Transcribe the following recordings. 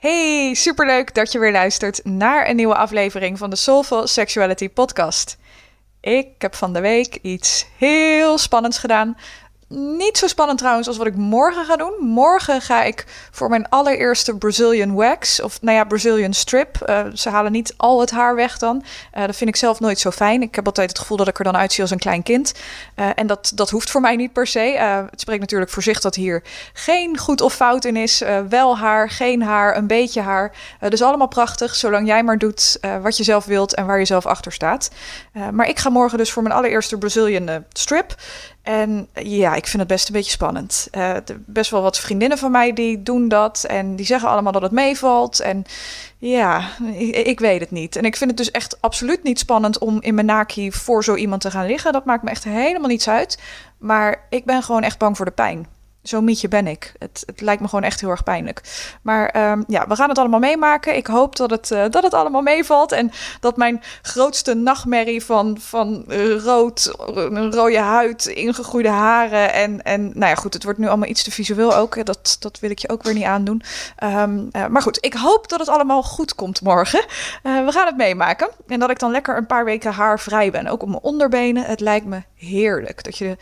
Hey, superleuk dat je weer luistert naar een nieuwe aflevering van de Soulful Sexuality Podcast. Ik heb van de week iets heel spannends gedaan. Niet zo spannend trouwens als wat ik morgen ga doen. Morgen ga ik voor mijn allereerste Brazilian wax, of nou ja, Brazilian strip. Uh, ze halen niet al het haar weg dan. Uh, dat vind ik zelf nooit zo fijn. Ik heb altijd het gevoel dat ik er dan uitzie als een klein kind. Uh, en dat, dat hoeft voor mij niet per se. het spreekt natuurlijk voor zich dat hier geen goed of fout in is. wel haar, geen haar, een beetje haar. dus allemaal prachtig, zolang jij maar doet wat je zelf wilt en waar je zelf achter staat. maar ik ga morgen dus voor mijn allereerste Brazilian strip. En ja, ik vind het best een beetje spannend. Uh, best wel wat vriendinnen van mij die doen dat. En die zeggen allemaal dat het meevalt. En ja, ik, ik, weet het niet. En ik vind het dus echt absoluut niet spannend om in mijn naki voor zo iemand te gaan liggen. Dat maakt me echt helemaal niets uit. Maar ik ben gewoon echt bang voor de pijn. Zo'n mietje ben ik. Het, het, lijkt me gewoon echt heel erg pijnlijk. Maar um, ja, we gaan het allemaal meemaken. Ik hoop dat het, uh, dat het allemaal meevalt. En dat mijn grootste nachtmerrie van, van rood, een rode huid, ingegroeide haren. En, en nou ja, goed, het wordt nu allemaal iets te visueel ook. Dat, dat wil ik je ook weer niet aandoen. Uh, maar goed, ik hoop dat het allemaal goed komt morgen. We gaan het meemaken. En dat ik dan lekker een paar weken haarvrij ben. Ook op mijn onderbenen. Het lijkt me heerlijk. Dat je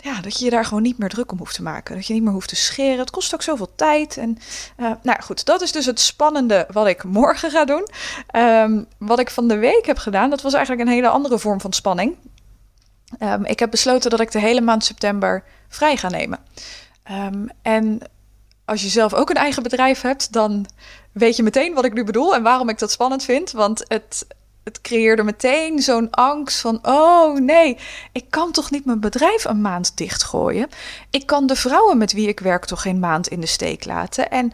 ja, dat je je daar gewoon niet meer druk om hoeft te maken. Dat je niet meer hoeft te scheren. Het kost ook zoveel tijd. En uh, nou goed, dat is dus het spannende wat ik morgen ga doen. Um, wat ik van de week heb gedaan, dat was eigenlijk een hele andere vorm van spanning. Um, ik heb besloten dat ik de hele maand september vrij ga nemen. Um, en als je zelf ook een eigen bedrijf hebt, dan weet je meteen wat ik nu bedoel en waarom ik dat spannend vind. Want het, het creëerde meteen zo'n angst van: oh nee, ik kan toch niet mijn bedrijf een maand dichtgooien? Ik kan de vrouwen met wie ik werk toch geen maand in de steek laten? En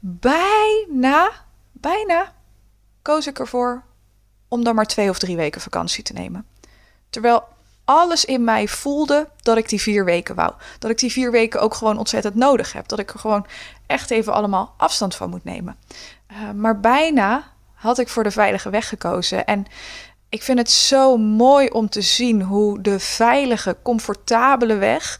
bijna, bijna koos ik ervoor om dan maar twee of drie weken vakantie te nemen. Terwijl alles in mij voelde dat ik die vier weken wou. Dat ik die vier weken ook gewoon ontzettend nodig heb. Dat ik er gewoon echt even allemaal afstand van moet nemen. Uh, maar bijna had ik voor de veilige weg gekozen. En ik vind het zo mooi om te zien hoe de veilige, comfortabele weg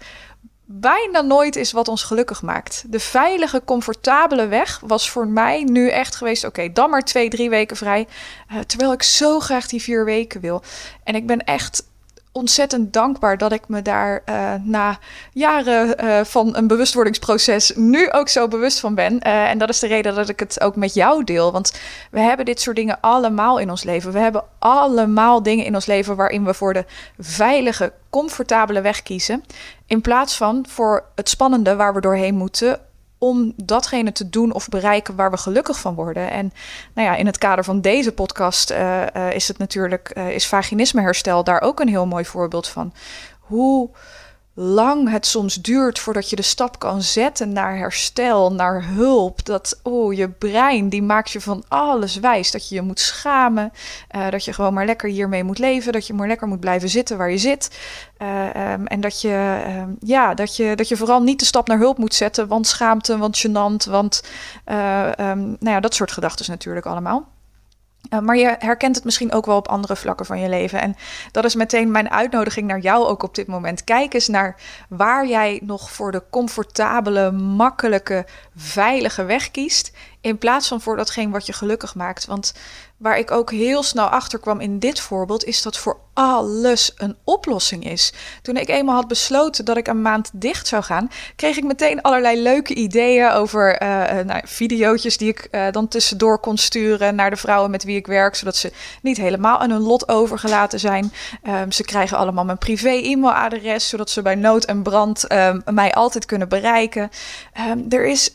bijna nooit is wat ons gelukkig maakt. De veilige, comfortabele weg was voor mij nu echt geweest: oké, dan maar twee, drie weken vrij. Uh, terwijl ik zo graag die vier weken wil. En ik ben echt ontzettend dankbaar dat ik me daar uh, na jaren uh, van een bewustwordingsproces nu ook zo bewust van ben. Uh, en dat is de reden dat ik het ook met jou deel. Want we hebben dit soort dingen allemaal in ons leven. We hebben allemaal dingen in ons leven waarin we voor de veilige, comfortabele weg kiezen. In plaats van voor het spannende waar we doorheen moeten om datgene te doen of bereiken waar we gelukkig van worden. En nou ja, in het kader van deze podcast uh, uh, is het natuurlijk, uh, is vaginismeherstel daar ook een heel mooi voorbeeld van. Hoe lang het soms duurt voordat je de stap kan zetten naar herstel, naar hulp. Dat, oh, je brein die maakt je van alles wijs. Dat je je moet schamen, uh, dat je gewoon maar lekker hiermee moet leven, dat je maar lekker moet blijven zitten waar je zit. Uh, um, en dat je, um, ja, dat, je, dat je vooral niet de stap naar hulp moet zetten, want schaamte, want gênant, want uh, um, nou ja, dat soort gedachten natuurlijk allemaal. Uh, maar je herkent het misschien ook wel op andere vlakken van je leven. En dat is meteen mijn uitnodiging naar jou ook op dit moment. Kijk eens naar waar jij nog voor de comfortabele, makkelijke, veilige weg kiest. In plaats van voor datgene wat je gelukkig maakt. Want waar ik ook heel snel achter kwam in dit voorbeeld, is dat voor alles een oplossing is. Toen ik eenmaal had besloten dat ik een maand dicht zou gaan, kreeg ik meteen allerlei leuke ideeën over uh, nou, die ik uh, dan tussendoor kon sturen naar de vrouwen met wie ik werk, zodat ze niet helemaal aan hun lot overgelaten zijn. Um, ze krijgen allemaal mijn privé e-mailadres, zodat ze bij nood en brand um, mij altijd kunnen bereiken. Um, er is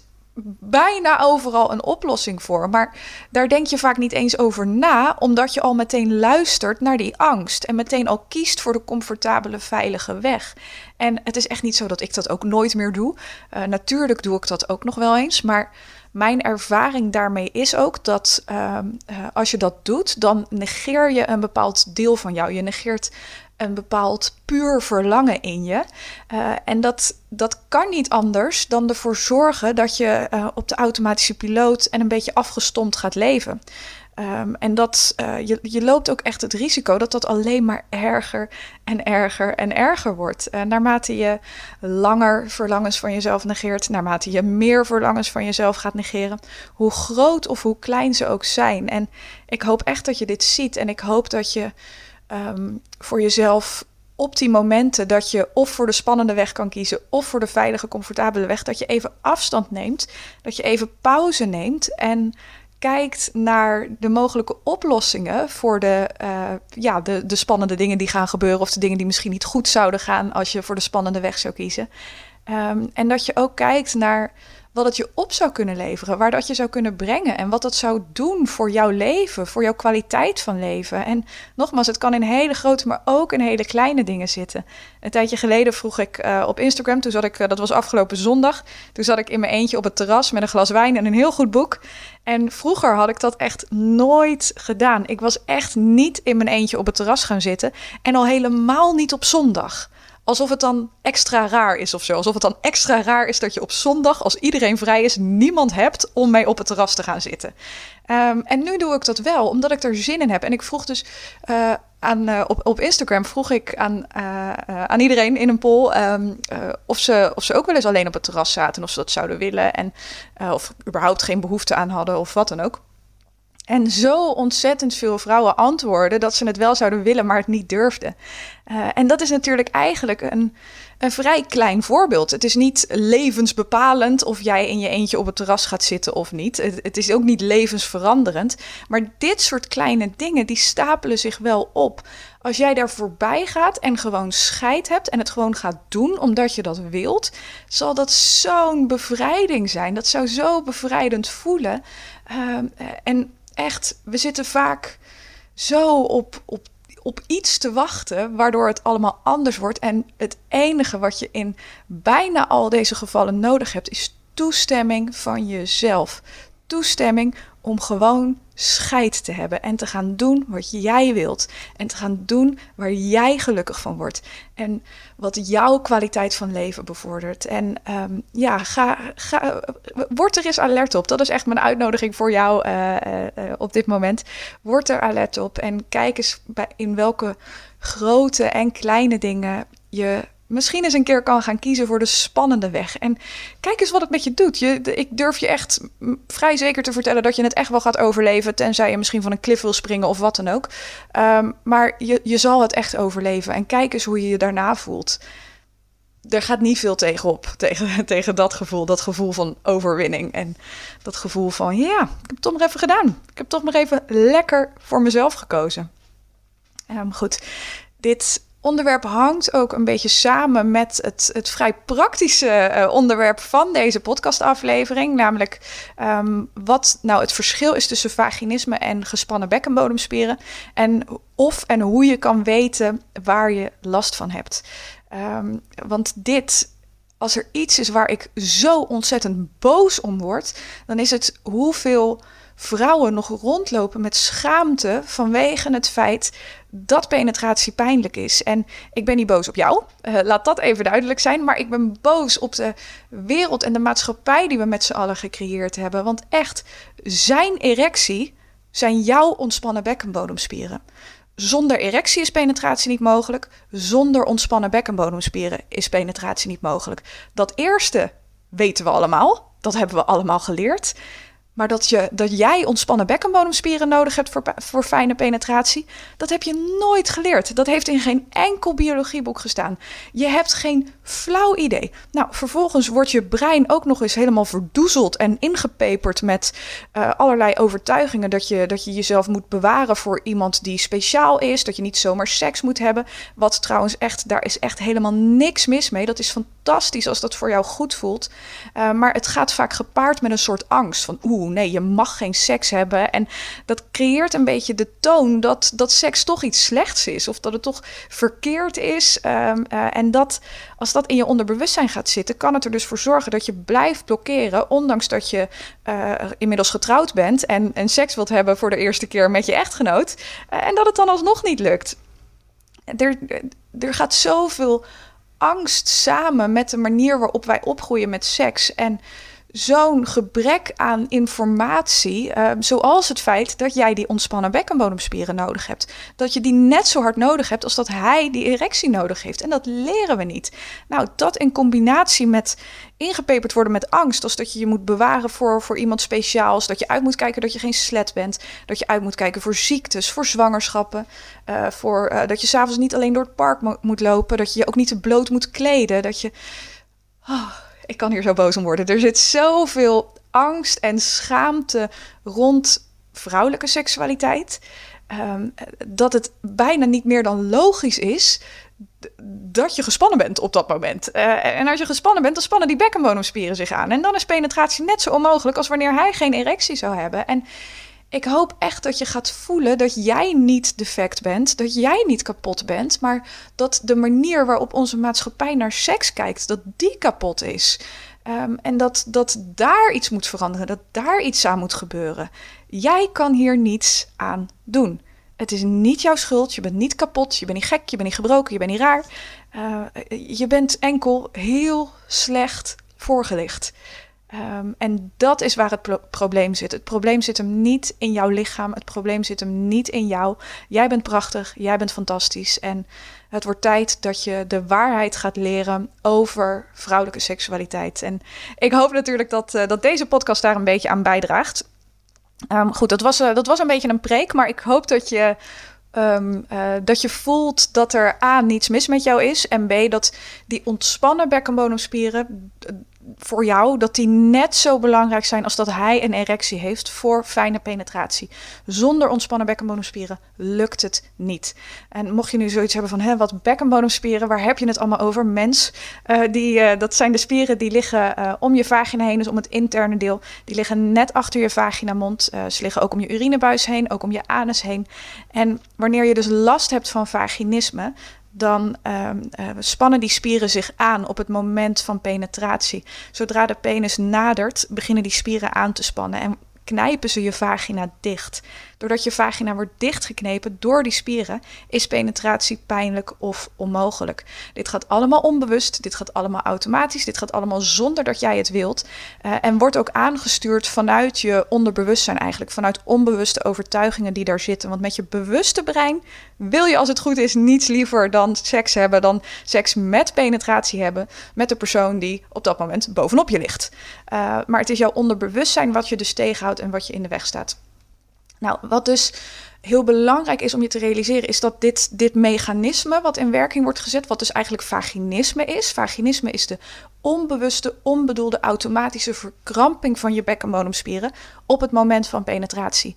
bijna overal een oplossing voor. Maar daar denk je vaak niet eens over na, omdat je al meteen luistert naar die angst en meteen al kiest voor de comfortabele, veilige weg. En het is echt niet zo dat ik dat ook nooit meer doe. Uh, natuurlijk doe ik dat ook nog wel eens, maar mijn ervaring daarmee is ook dat ehm, eh, als je dat doet, dan negeer je een bepaald deel van jou. Je negeert een bepaald puur verlangen in je. Uh, en dat, dat kan niet anders dan ervoor zorgen dat je uh, op de automatische piloot en een beetje afgestompt gaat leven. Um, en dat, uh, je, je loopt ook echt het risico dat dat alleen maar erger en erger en erger wordt. Uh, naarmate je langer verlangens van jezelf negeert, naarmate je meer verlangens van jezelf gaat negeren, hoe groot of hoe klein ze ook zijn. En ik hoop echt dat je dit ziet en ik hoop dat je um, voor jezelf op die momenten dat je of voor de spannende weg kan kiezen of voor de veilige, comfortabele weg, dat je even afstand neemt, dat je even pauze neemt en kijkt naar de mogelijke oplossingen voor de, uh, ja, de, de spannende dingen die gaan gebeuren of de dingen die misschien niet goed zouden gaan als je voor de spannende weg zou kiezen. Um, en dat je ook kijkt naar wat het je op zou kunnen leveren, waar dat je zou kunnen brengen en wat dat zou doen voor jouw leven, voor jouw kwaliteit van leven. En nogmaals, het kan in hele grote, maar ook in hele kleine dingen zitten. Een tijdje geleden vroeg ik uh, op Instagram, toen zat ik, uh, dat was afgelopen zondag, toen zat ik in mijn eentje op het terras met een glas wijn en een heel goed boek. En vroeger had ik dat echt nooit gedaan. Ik was echt niet in mijn eentje op het terras gaan zitten en al helemaal niet op zondag alsof het dan extra raar is of zo. Alsof het dan extra raar is dat je op zondag, als iedereen vrij is, niemand hebt om mee op het terras te gaan zitten. Um, en nu doe ik dat wel, omdat ik er zin in heb. En ik vroeg dus uh, aan, uh, op, op Instagram vroeg ik aan, uh, aan iedereen in een poll um, of, ze, of ze ook wel eens alleen op het terras zaten, of ze dat zouden willen en of überhaupt geen behoefte aan hadden of wat dan ook. En zo ontzettend veel vrouwen antwoorden dat ze het wel zouden willen, maar het niet durfden. Uh, en dat is natuurlijk eigenlijk een, een vrij klein voorbeeld. Het is niet levensbepalend of jij in je eentje op het terras gaat zitten of niet. Het, is ook niet levensveranderend. Maar dit soort kleine dingen, die stapelen zich wel op. Als jij daar voorbij gaat en gewoon scheid hebt en het gewoon gaat doen omdat je dat wilt, zal dat zo'n bevrijding zijn. Dat zou zo bevrijdend voelen. Uh, en echt, we zitten vaak zo op, op, op iets te wachten, waardoor het allemaal anders wordt. En het enige wat je in bijna al deze gevallen nodig hebt, is toestemming van jezelf. Toestemming om gewoon scheid te hebben en te gaan doen wat jij wilt. En te gaan doen waar jij gelukkig van wordt. En wat jouw kwaliteit van leven bevordert. En um, ja, ga, ga, word er eens alert op. Dat is echt mijn uitnodiging voor jou uh, uh, op dit moment. Word er alert op en kijk eens bij, in welke grote en kleine dingen je misschien eens een keer kan gaan kiezen voor de spannende weg. En kijk eens wat het met je doet. Je, ik durf je echt vrij zeker te vertellen dat je het echt wel gaat overleven. Tenzij je misschien van een klif wil springen of wat dan ook. Um, maar je, je zal het echt overleven. En kijk eens hoe je je daarna voelt. Er gaat niet veel tegenop, tegen, tegen dat gevoel. Dat gevoel van overwinning. En dat gevoel van, ja, ik heb het toch maar even gedaan. Ik heb toch maar even lekker voor mezelf gekozen. Um, goed, dit onderwerp hangt ook een beetje samen met het, het vrij praktische uh, onderwerp van deze podcastaflevering. Namelijk um, wat nou het verschil is tussen vaginisme en gespannen bekkenbodemspieren. En of en hoe je kan weten waar je last van hebt. Um, want dit als er iets is waar ik zo ontzettend boos om word, dan is het hoeveel vrouwen nog rondlopen met schaamte vanwege het feit dat penetratie pijnlijk is. En ik ben niet boos op jou, uh, laat dat even duidelijk zijn, maar ik ben boos op de wereld en de maatschappij die we met z'n allen gecreëerd hebben. Want echt, zijn erectie zijn jouw ontspannen bekkenbodemspieren. Zonder erectie is penetratie niet mogelijk. Zonder ontspannen bekkenbodemspieren is penetratie niet mogelijk. Dat eerste weten we allemaal. Dat hebben we allemaal geleerd. Maar dat, je, dat jij ontspannen bekkenbodemspieren nodig hebt voor, voor fijne penetratie, dat heb je nooit geleerd. Dat heeft in geen enkel biologieboek gestaan. Je hebt geen flauw idee. Nou, vervolgens wordt je brein ook nog eens helemaal verdoezeld en ingepeperd met uh, allerlei overtuigingen dat je, dat je jezelf moet bewaren voor iemand die speciaal is, dat je niet zomaar seks moet hebben. Wat trouwens echt, daar is echt helemaal niks mis mee. Dat is fantastisch fantastisch als dat voor jou goed voelt. Uh, maar het gaat vaak gepaard met een soort angst van oeh, nee, je mag geen seks hebben. En dat creëert een beetje de toon dat, dat seks toch iets slechts is. Of dat het toch verkeerd is. Um, uh, en dat als dat in je onderbewustzijn gaat zitten, kan het er dus voor zorgen dat je blijft blokkeren. Ondanks dat je uh, inmiddels getrouwd bent en, en seks wilt hebben voor de eerste keer met je echtgenoot. en dat het dan alsnog niet lukt. Er, er gaat zoveel angst samen met de manier waarop wij opgroeien met seks. En zo'n gebrek aan informatie, uh, zoals het feit dat jij die ontspannen bekkenbodemspieren nodig hebt. Dat je die net zo hard nodig hebt als dat hij die erectie nodig heeft. En dat leren we niet. Nou, dat in combinatie met ingepeperd worden met angst, als dat je je moet bewaren voor, voor iemand speciaals, dat je uit moet kijken dat je geen slet bent, dat je uit moet kijken voor ziektes, voor zwangerschappen, uh, voor, uh, dat je s'avonds niet alleen door het park mo moet lopen, dat je je ook niet te bloot moet kleden, dat je... Oh ik kan hier zo boos om worden. Er zit zoveel angst en schaamte rond vrouwelijke seksualiteit. Um, dat het bijna niet meer dan logisch is dat je gespannen bent op dat moment. Uh, en als je gespannen bent, dan spannen die bekkenbodemspieren zich aan. En dan is penetratie net zo onmogelijk als wanneer hij geen erectie zou hebben. En ik hoop echt dat je gaat voelen dat jij niet defect bent, dat jij niet kapot bent, maar dat de manier waarop onze maatschappij naar seks kijkt, dat die kapot is. Um, en dat, dat daar iets moet veranderen, dat daar iets aan moet gebeuren. Jij kan hier niets aan doen. Het is niet jouw schuld, je bent niet kapot, je bent niet gek, je bent niet gebroken, je bent niet raar. Uh, je bent enkel heel slecht voorgelicht. Um, en dat is waar het pro probleem zit. Het probleem zit hem niet in jouw lichaam. Het probleem zit hem niet in jou. Jij bent prachtig. Jij bent fantastisch. En het wordt tijd dat je de waarheid gaat leren over vrouwelijke seksualiteit. En ik hoop natuurlijk dat, uh, dat deze podcast daar een beetje aan bijdraagt. Um, goed, dat was, uh, dat was een beetje een preek. Maar ik hoop dat je Um, uh, dat je voelt dat er A, niets mis met jou is. En B, dat die ontspannen bekkenbodemspieren voor jou dat die net zo belangrijk zijn als dat hij een erectie heeft voor fijne penetratie. Zonder ontspannen bekkenbodemspieren lukt het niet. En mocht je nu zoiets hebben van, hè, wat bekkenbodemspieren, waar heb je het allemaal over? Mens, uh, die, uh, dat zijn de spieren die liggen uh, om je vagina heen, dus om het interne deel. Die liggen net achter je vaginamond. ze liggen ook om je urinebuis heen, ook om je anus heen. En wanneer je dus last hebt van vaginisme, dan uh, uh, spannen die spieren zich aan op het moment van penetratie. Zodra de penis nadert, beginnen die spieren aan te spannen en knijpen ze je vagina dicht. Doordat je vagina wordt dichtgeknepen door die spieren, is penetratie pijnlijk of onmogelijk. Dit gaat allemaal onbewust, dit gaat allemaal automatisch, dit gaat allemaal zonder dat jij het wilt. Uh, en wordt ook aangestuurd vanuit je onderbewustzijn eigenlijk, vanuit onbewuste overtuigingen die daar zitten. Want met je bewuste brein wil je als het goed is niets liever dan seks hebben, dan seks met penetratie hebben met de persoon die op dat moment bovenop je ligt. Uh, maar het is jouw onderbewustzijn wat je dus tegenhoudt en wat je in de weg staat. Nou, wat dus heel belangrijk is om je te realiseren, is dat dit, dit mechanisme wat in werking wordt gezet, wat dus eigenlijk vaginisme is. Vaginisme is de onbewuste, onbedoelde automatische verkramping van je bekkenbodemspieren op het moment van penetratie.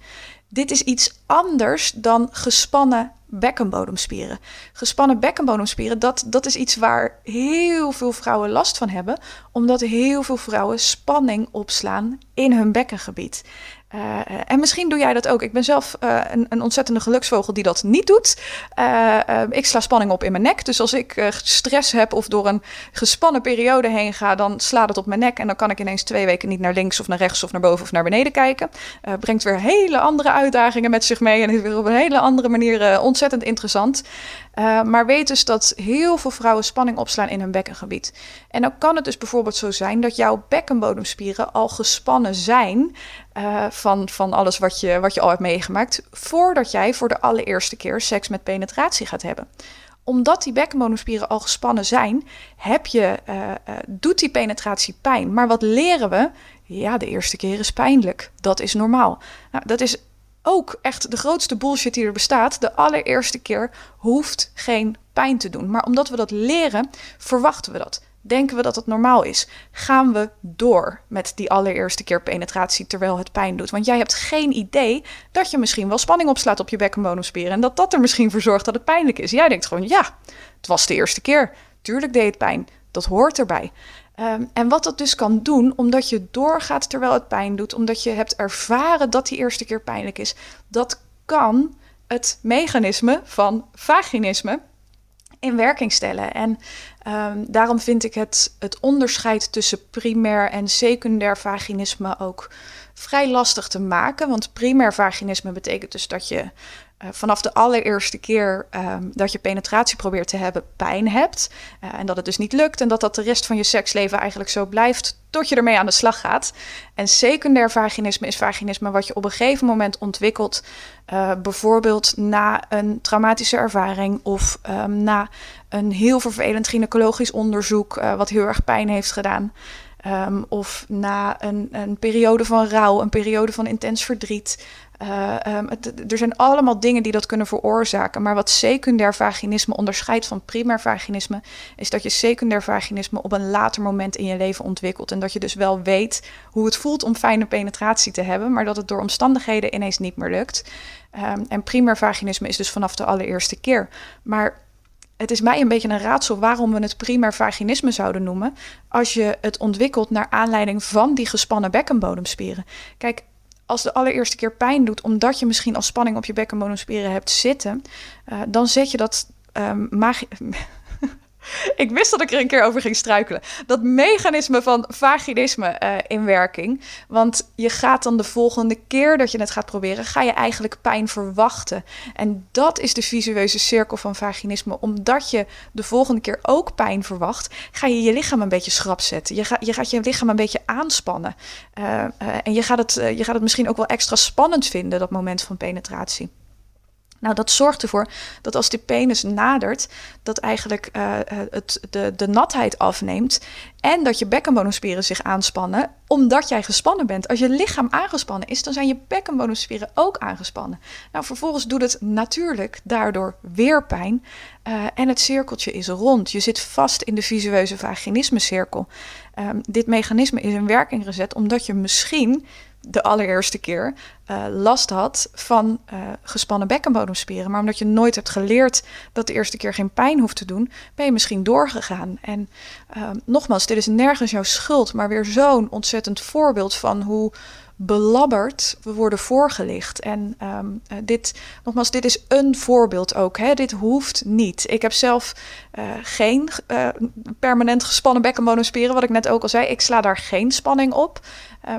Dit is iets anders dan gespannen bekkenbodemspieren. Gespannen bekkenbodemspieren, dat, dat is iets waar heel veel vrouwen last van hebben, omdat heel veel vrouwen spanning opslaan in hun bekkengebied. Uh, en misschien doe jij dat ook. Ik ben zelf uh, een, een, ontzettende geluksvogel die dat niet doet. Uh, ik sla spanning op in mijn nek. Dus als ik stress heb of door een gespannen periode heen ga, dan slaat het op mijn nek. En dan kan ik ineens twee weken niet naar links of naar rechts of naar boven of naar beneden kijken. brengt weer hele andere uitdagingen met zich mee. En is weer op een hele andere manier ontzettend interessant. Maar weet dus dat heel veel vrouwen spanning opslaan in hun bekkengebied. En dan kan het dus bijvoorbeeld zo zijn dat jouw bekkenbodemspieren al gespannen zijn uh, van, van alles wat je, wat je al hebt meegemaakt, voordat jij voor de allereerste keer seks met penetratie gaat hebben. Omdat die bekkenbodemspieren al gespannen zijn, heb je, uh, doet die penetratie pijn. Maar wat leren we? Ja, de eerste keer is pijnlijk. Dat is normaal. Nou, dat is ook echt de grootste bullshit die er bestaat. De allereerste keer hoeft geen pijn te doen. Maar omdat we dat leren, verwachten we dat denken we dat het normaal is. Gaan we door met die allereerste keer penetratie terwijl het pijn doet? Want jij hebt geen idee dat je misschien wel spanning opslaat op je bekkenbodemspieren en dat dat er misschien voor zorgt dat het pijnlijk is. Jij denkt gewoon, ja, het was de eerste keer. Tuurlijk deed het pijn. Dat hoort erbij. Ehm, en wat dat dus kan doen, omdat je doorgaat terwijl het pijn doet, omdat je hebt ervaren dat die eerste keer pijnlijk is, dat kan het mechanisme van vaginisme in werking stellen. En um, daarom vind ik het, het onderscheid tussen primair en secundair vaginisme ook vrij lastig te maken. Want primair vaginisme betekent dus dat je uh, vanaf de allereerste keer um, dat je penetratie probeert te hebben, pijn hebt. Uh, en dat het dus niet lukt. En dat dat de rest van je seksleven eigenlijk zo blijft tot je ermee aan de slag gaat. En secundair vaginisme is vaginisme wat je op een gegeven moment ontwikkelt. Uh, bijvoorbeeld na een traumatische ervaring of um, na een heel vervelend gynaecologisch onderzoek, wat heel erg pijn heeft gedaan. Um, of na een, een, periode van rouw, een periode van intens verdriet. Um, het, er zijn allemaal dingen die dat kunnen veroorzaken. Maar wat secundair vaginisme onderscheidt van primair vaginisme, is dat je secundair vaginisme op een later moment in je leven ontwikkelt. En dat je dus wel weet hoe het voelt om fijne penetratie te hebben, maar dat het door omstandigheden ineens niet meer lukt. Um, en primair vaginisme is dus vanaf de allereerste keer. Maar het is mij een beetje een raadsel waarom we het primair vaginisme zouden noemen. Als je het ontwikkelt naar aanleiding van die gespannen bekkenbodemspieren. Kijk, als de allereerste keer pijn doet, omdat je misschien al spanning op je bekkenbodemspieren hebt zitten, uh, dan zet je dat um, ik wist dat ik er een keer over ging struikelen. Dat mechanisme van vaginisme uh, in werking. Want je gaat dan de volgende keer dat je het gaat proberen, ga je eigenlijk pijn verwachten. En dat is de visueuze cirkel van vaginisme. Omdat je de volgende keer ook pijn verwacht, ga je je lichaam een beetje schrap zetten. Je, ga, je gaat je lichaam een beetje aanspannen. Uh, uh, en je gaat, het, je gaat het misschien ook wel extra spannend vinden, dat moment van penetratie. Nou, dat zorgt ervoor dat als die penis nadert, dat eigenlijk uh, het, de, de natheid afneemt. En dat je bekkenbodemspieren zich aanspannen, omdat jij gespannen bent. Als je lichaam aangespannen is, dan zijn je bekkenbodemspieren ook aangespannen. Nou, vervolgens doet het natuurlijk daardoor weer pijn. Uh, en het cirkeltje is rond. Je zit vast in de visueuze vaginisme-cirkel. Um, dit mechanisme is in werking gezet omdat je misschien de allereerste keer uh, last had van uh, gespannen bekkenbodemspieren. Maar omdat je nooit hebt geleerd dat de eerste keer geen pijn hoeft te doen, ben je misschien doorgegaan. En uh, nogmaals, dit is nergens jouw schuld, maar weer zo'n ontzettend voorbeeld van hoe belabberd we worden voorgelicht. En um, uh, dit, nogmaals, dit is een voorbeeld ook. Hè? Dit hoeft niet. Ik heb zelf geen permanent gespannen bekkenbodemspieren, wat ik net ook al zei. Ik sla daar geen spanning op.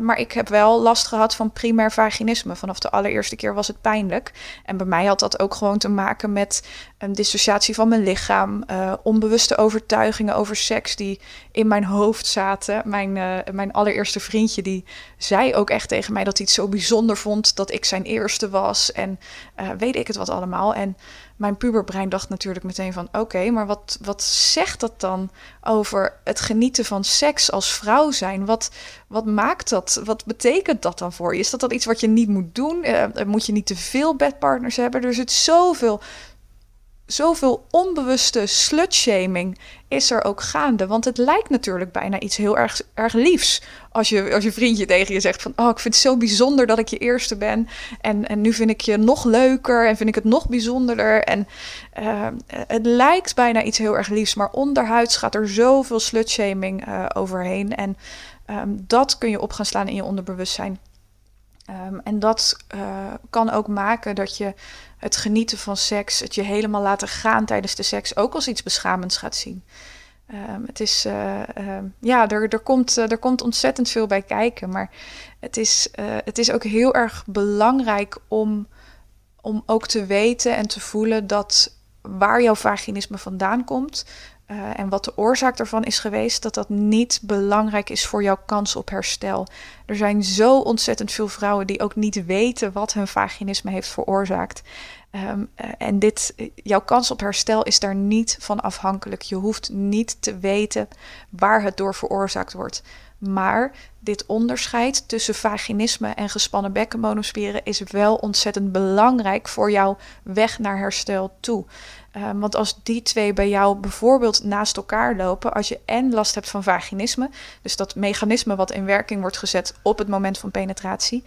maar ik heb wel last gehad van primair vaginisme. Vanaf de allereerste keer was het pijnlijk. En bij mij had dat ook gewoon te maken met een dissociatie van mijn lichaam, onbewuste overtuigingen over seks die in mijn hoofd zaten. Mijn, mijn allereerste vriendje die zei ook echt tegen mij dat hij het zo bijzonder vond dat ik zijn eerste was. En weet ik het wat allemaal. En mijn puberbrein dacht natuurlijk meteen van... oké, maar wat, wat zegt dat dan over het genieten van seks als vrouw zijn? Wat, wat maakt dat? Wat betekent dat dan voor je? Is dat dan iets wat je niet moet doen? Uh, moet je niet te veel bedpartners hebben? Er zit zoveel zoveel onbewuste slutshaming is er ook gaande. Want het lijkt natuurlijk bijna iets heel erg, erg liefs. Als je, als je vriendje tegen je zegt van... oh, ik vind het zo bijzonder dat ik je eerste ben. En, en nu vind ik je nog leuker en vind ik het nog bijzonderder. En uh, het lijkt bijna iets heel erg liefs. Maar onderhuids gaat er zoveel slutshaming uh, overheen. En um, dat kun je op gaan slaan in je onderbewustzijn. Um, en dat uh, kan ook maken dat je het genieten van seks, het je helemaal laten gaan tijdens de seks, ook als iets beschamends gaat zien. Um, het is, uh, uh, ja, er, er, komt, uh, er komt ontzettend veel bij kijken. Maar het is, het is ook heel erg belangrijk om, om ook te weten en te voelen dat waar jouw vaginisme vandaan komt, uh, en wat de oorzaak daarvan is geweest, dat dat niet belangrijk is voor jouw kans op herstel. Er zijn zo ontzettend veel vrouwen die ook niet weten wat hun vaginisme heeft veroorzaakt. Um, uh, en dit, jouw kans op herstel is daar niet van afhankelijk. Je hoeft niet te weten waar het door veroorzaakt wordt. Maar dit onderscheid tussen vaginisme en gespannen bekkenbodemspieren is wel ontzettend belangrijk voor jouw weg naar herstel toe. Um, want als die twee bij jou bijvoorbeeld naast elkaar lopen, als je en last hebt van vaginisme, dus dat mechanisme wat in werking wordt gezet op het moment van penetratie,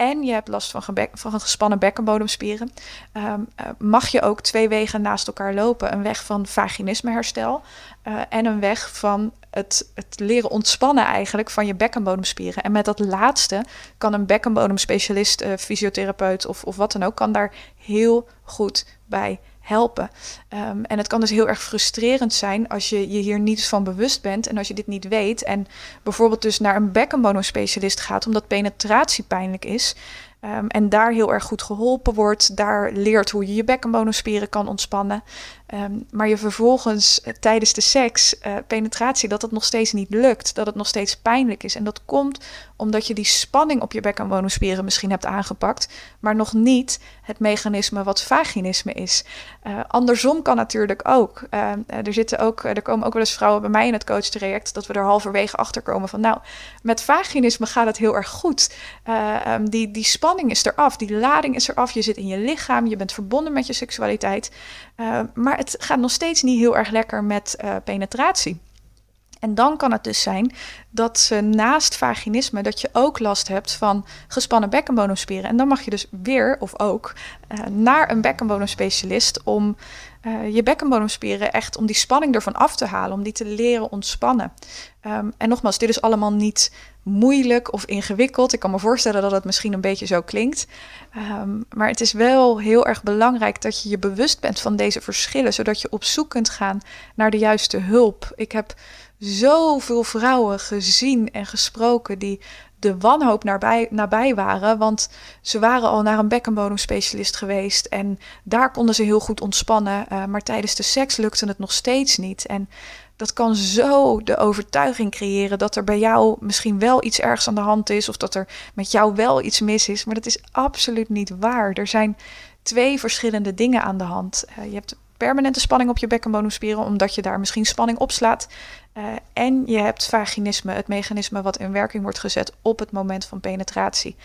en je hebt last van, van gespannen bekkenbodemspieren, um, mag je ook twee wegen naast elkaar lopen. Een weg van vaginismeherstel uh, en een weg van het, het, leren ontspannen eigenlijk van je bekkenbodemspieren. En met dat laatste kan een bekkenbodemspecialist, uh, fysiotherapeut of, of wat dan ook, kan daar heel goed bij helpen. Um, en het kan dus heel erg frustrerend zijn als je je hier niet van bewust bent en als je dit niet weet en bijvoorbeeld dus naar een bekkenbodemspecialist gaat omdat penetratie pijnlijk is. Um, en daar heel erg goed geholpen wordt. Daar leert hoe je je bekkenbodemspieren kan ontspannen. Ehm, maar je vervolgens eh, tijdens de seks, uh, penetratie, dat het nog steeds niet lukt. Dat het nog steeds pijnlijk is. En dat komt omdat je die spanning op je bekkenbodemspieren misschien hebt aangepakt. Maar nog niet het mechanisme wat vaginisme is. Uh, andersom kan natuurlijk ook. Ehm, er, zitten ook. er komen ook wel eens vrouwen bij mij in het coachtraject. Dat we er halverwege achter komen van. Nou, met vaginisme gaat het heel erg goed. Um, die, die spanning is eraf. Die lading is eraf. Je zit in je lichaam. Je bent verbonden met je seksualiteit. Maar het gaat nog steeds niet heel erg lekker met uh, penetratie. En dan kan het dus zijn dat ze naast vaginisme dat je ook last hebt van gespannen bekkenbodemspieren. En dan mag je dus weer of ook uh, naar een bekkenbodemspecialist om uh, je bekkenbodemspieren echt om die spanning ervan af te halen, om die te leren ontspannen. Um, en nogmaals, dit is allemaal niet moeilijk of ingewikkeld. Ik kan me voorstellen dat het misschien een beetje zo klinkt. Um, maar het is wel heel erg belangrijk dat je je bewust bent van deze verschillen, zodat je op zoek kunt gaan naar de juiste hulp. Ik heb zoveel vrouwen gezien en gesproken die de wanhoop nabij, nabij waren. Want ze waren al naar een bekkenbodemspecialist geweest. En daar konden ze heel goed ontspannen. Uh, maar tijdens de seks lukte het nog steeds niet. En dat kan zo de overtuiging creëren dat er bij jou misschien wel iets ergs aan de hand is. Of dat er met jou wel iets mis is. Maar dat is absoluut niet waar. Er zijn twee verschillende dingen aan de hand. Uh, je hebt permanente spanning op je bekkenbodemspieren, omdat je daar misschien spanning opslaat. Uh, en je hebt vaginisme, het mechanisme wat in werking wordt gezet op het moment van penetratie.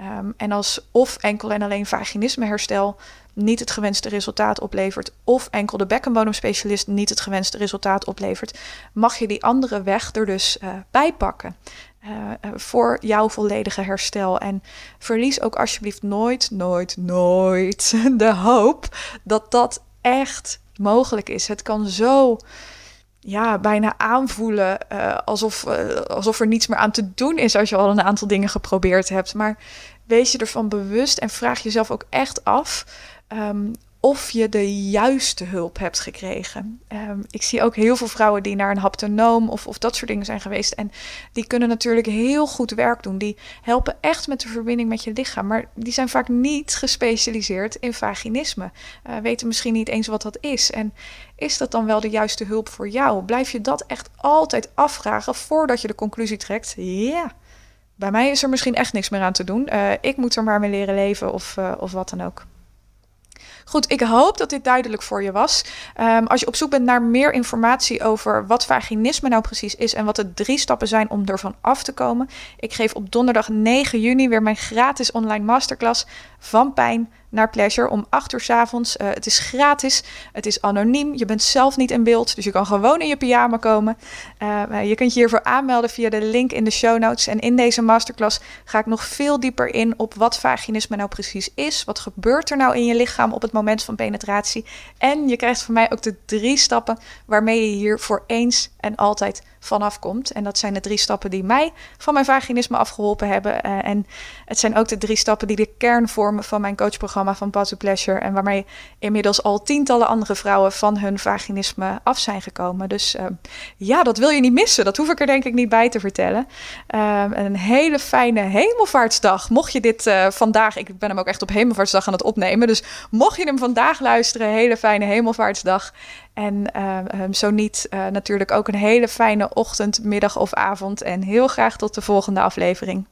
Um, en als of enkel en alleen vaginismeherstel niet het gewenste resultaat oplevert, of enkel de bekkenbodemspecialist niet het gewenste resultaat oplevert, mag je die andere weg er dus uh, bij pakken. Uh, voor jouw volledige herstel. En verlies ook alsjeblieft nooit, nooit, nooit de hoop dat dat echt mogelijk is. Het kan zo ja, bijna aanvoelen uh, alsof, uh, alsof er niets meer aan te doen is als je al een aantal dingen geprobeerd hebt. Maar wees je ervan bewust en vraag jezelf ook echt af um, of je de juiste hulp hebt gekregen. Um, ik zie ook heel veel vrouwen die naar een haptonoom of, of dat soort dingen zijn geweest. En die kunnen natuurlijk heel goed werk doen. Die helpen echt met de verbinding met je lichaam. Maar die zijn vaak niet gespecialiseerd in vaginisme. Uh, weten misschien niet eens wat dat is. En is dat dan wel de juiste hulp voor jou? Blijf je dat echt altijd afvragen voordat je de conclusie trekt? Ja. Bij mij is er misschien echt niks meer aan te doen. Uh, ik moet er maar mee leren leven of, uh, of wat dan ook. Goed, ik hoop dat dit duidelijk voor je was. Um, als je op zoek bent naar meer informatie over wat vaginisme nou precies is en wat de drie stappen zijn om ervan af te komen, ik geef op donderdag 9 juni weer mijn gratis online masterclass van pijn naar Pleasure om 8 uur s avonds. Uh, het is gratis, het is anoniem, je bent zelf niet in beeld, dus je kan gewoon in je pyjama komen. Uh, je kunt je hiervoor aanmelden via de link in de show notes. En in deze masterclass ga ik nog veel dieper in op wat vaginisme nou precies is. Wat gebeurt er nou in je lichaam op het moment van penetratie? En je krijgt van mij ook de drie stappen waarmee je hier voor eens en altijd vanaf komt. En dat zijn de drie stappen die mij van mijn vaginisme afgeholpen hebben. En het zijn ook de drie stappen die de kern vormen van mijn coachprogramma van to Pleasure. En waarmee inmiddels al tientallen andere vrouwen van hun vaginisme af zijn gekomen. Dus uh, ja, dat wil je niet missen. Dat hoef ik er denk ik niet bij te vertellen. Uh, een hele fijne hemelvaartsdag. Mocht je dit vandaag, ik ben hem ook echt op hemelvaartsdag aan het opnemen. Dus mocht je hem vandaag luisteren, hele fijne hemelvaartsdag. En zo niet, natuurlijk ook een hele fijne ochtend, middag of avond. En heel graag tot de volgende aflevering.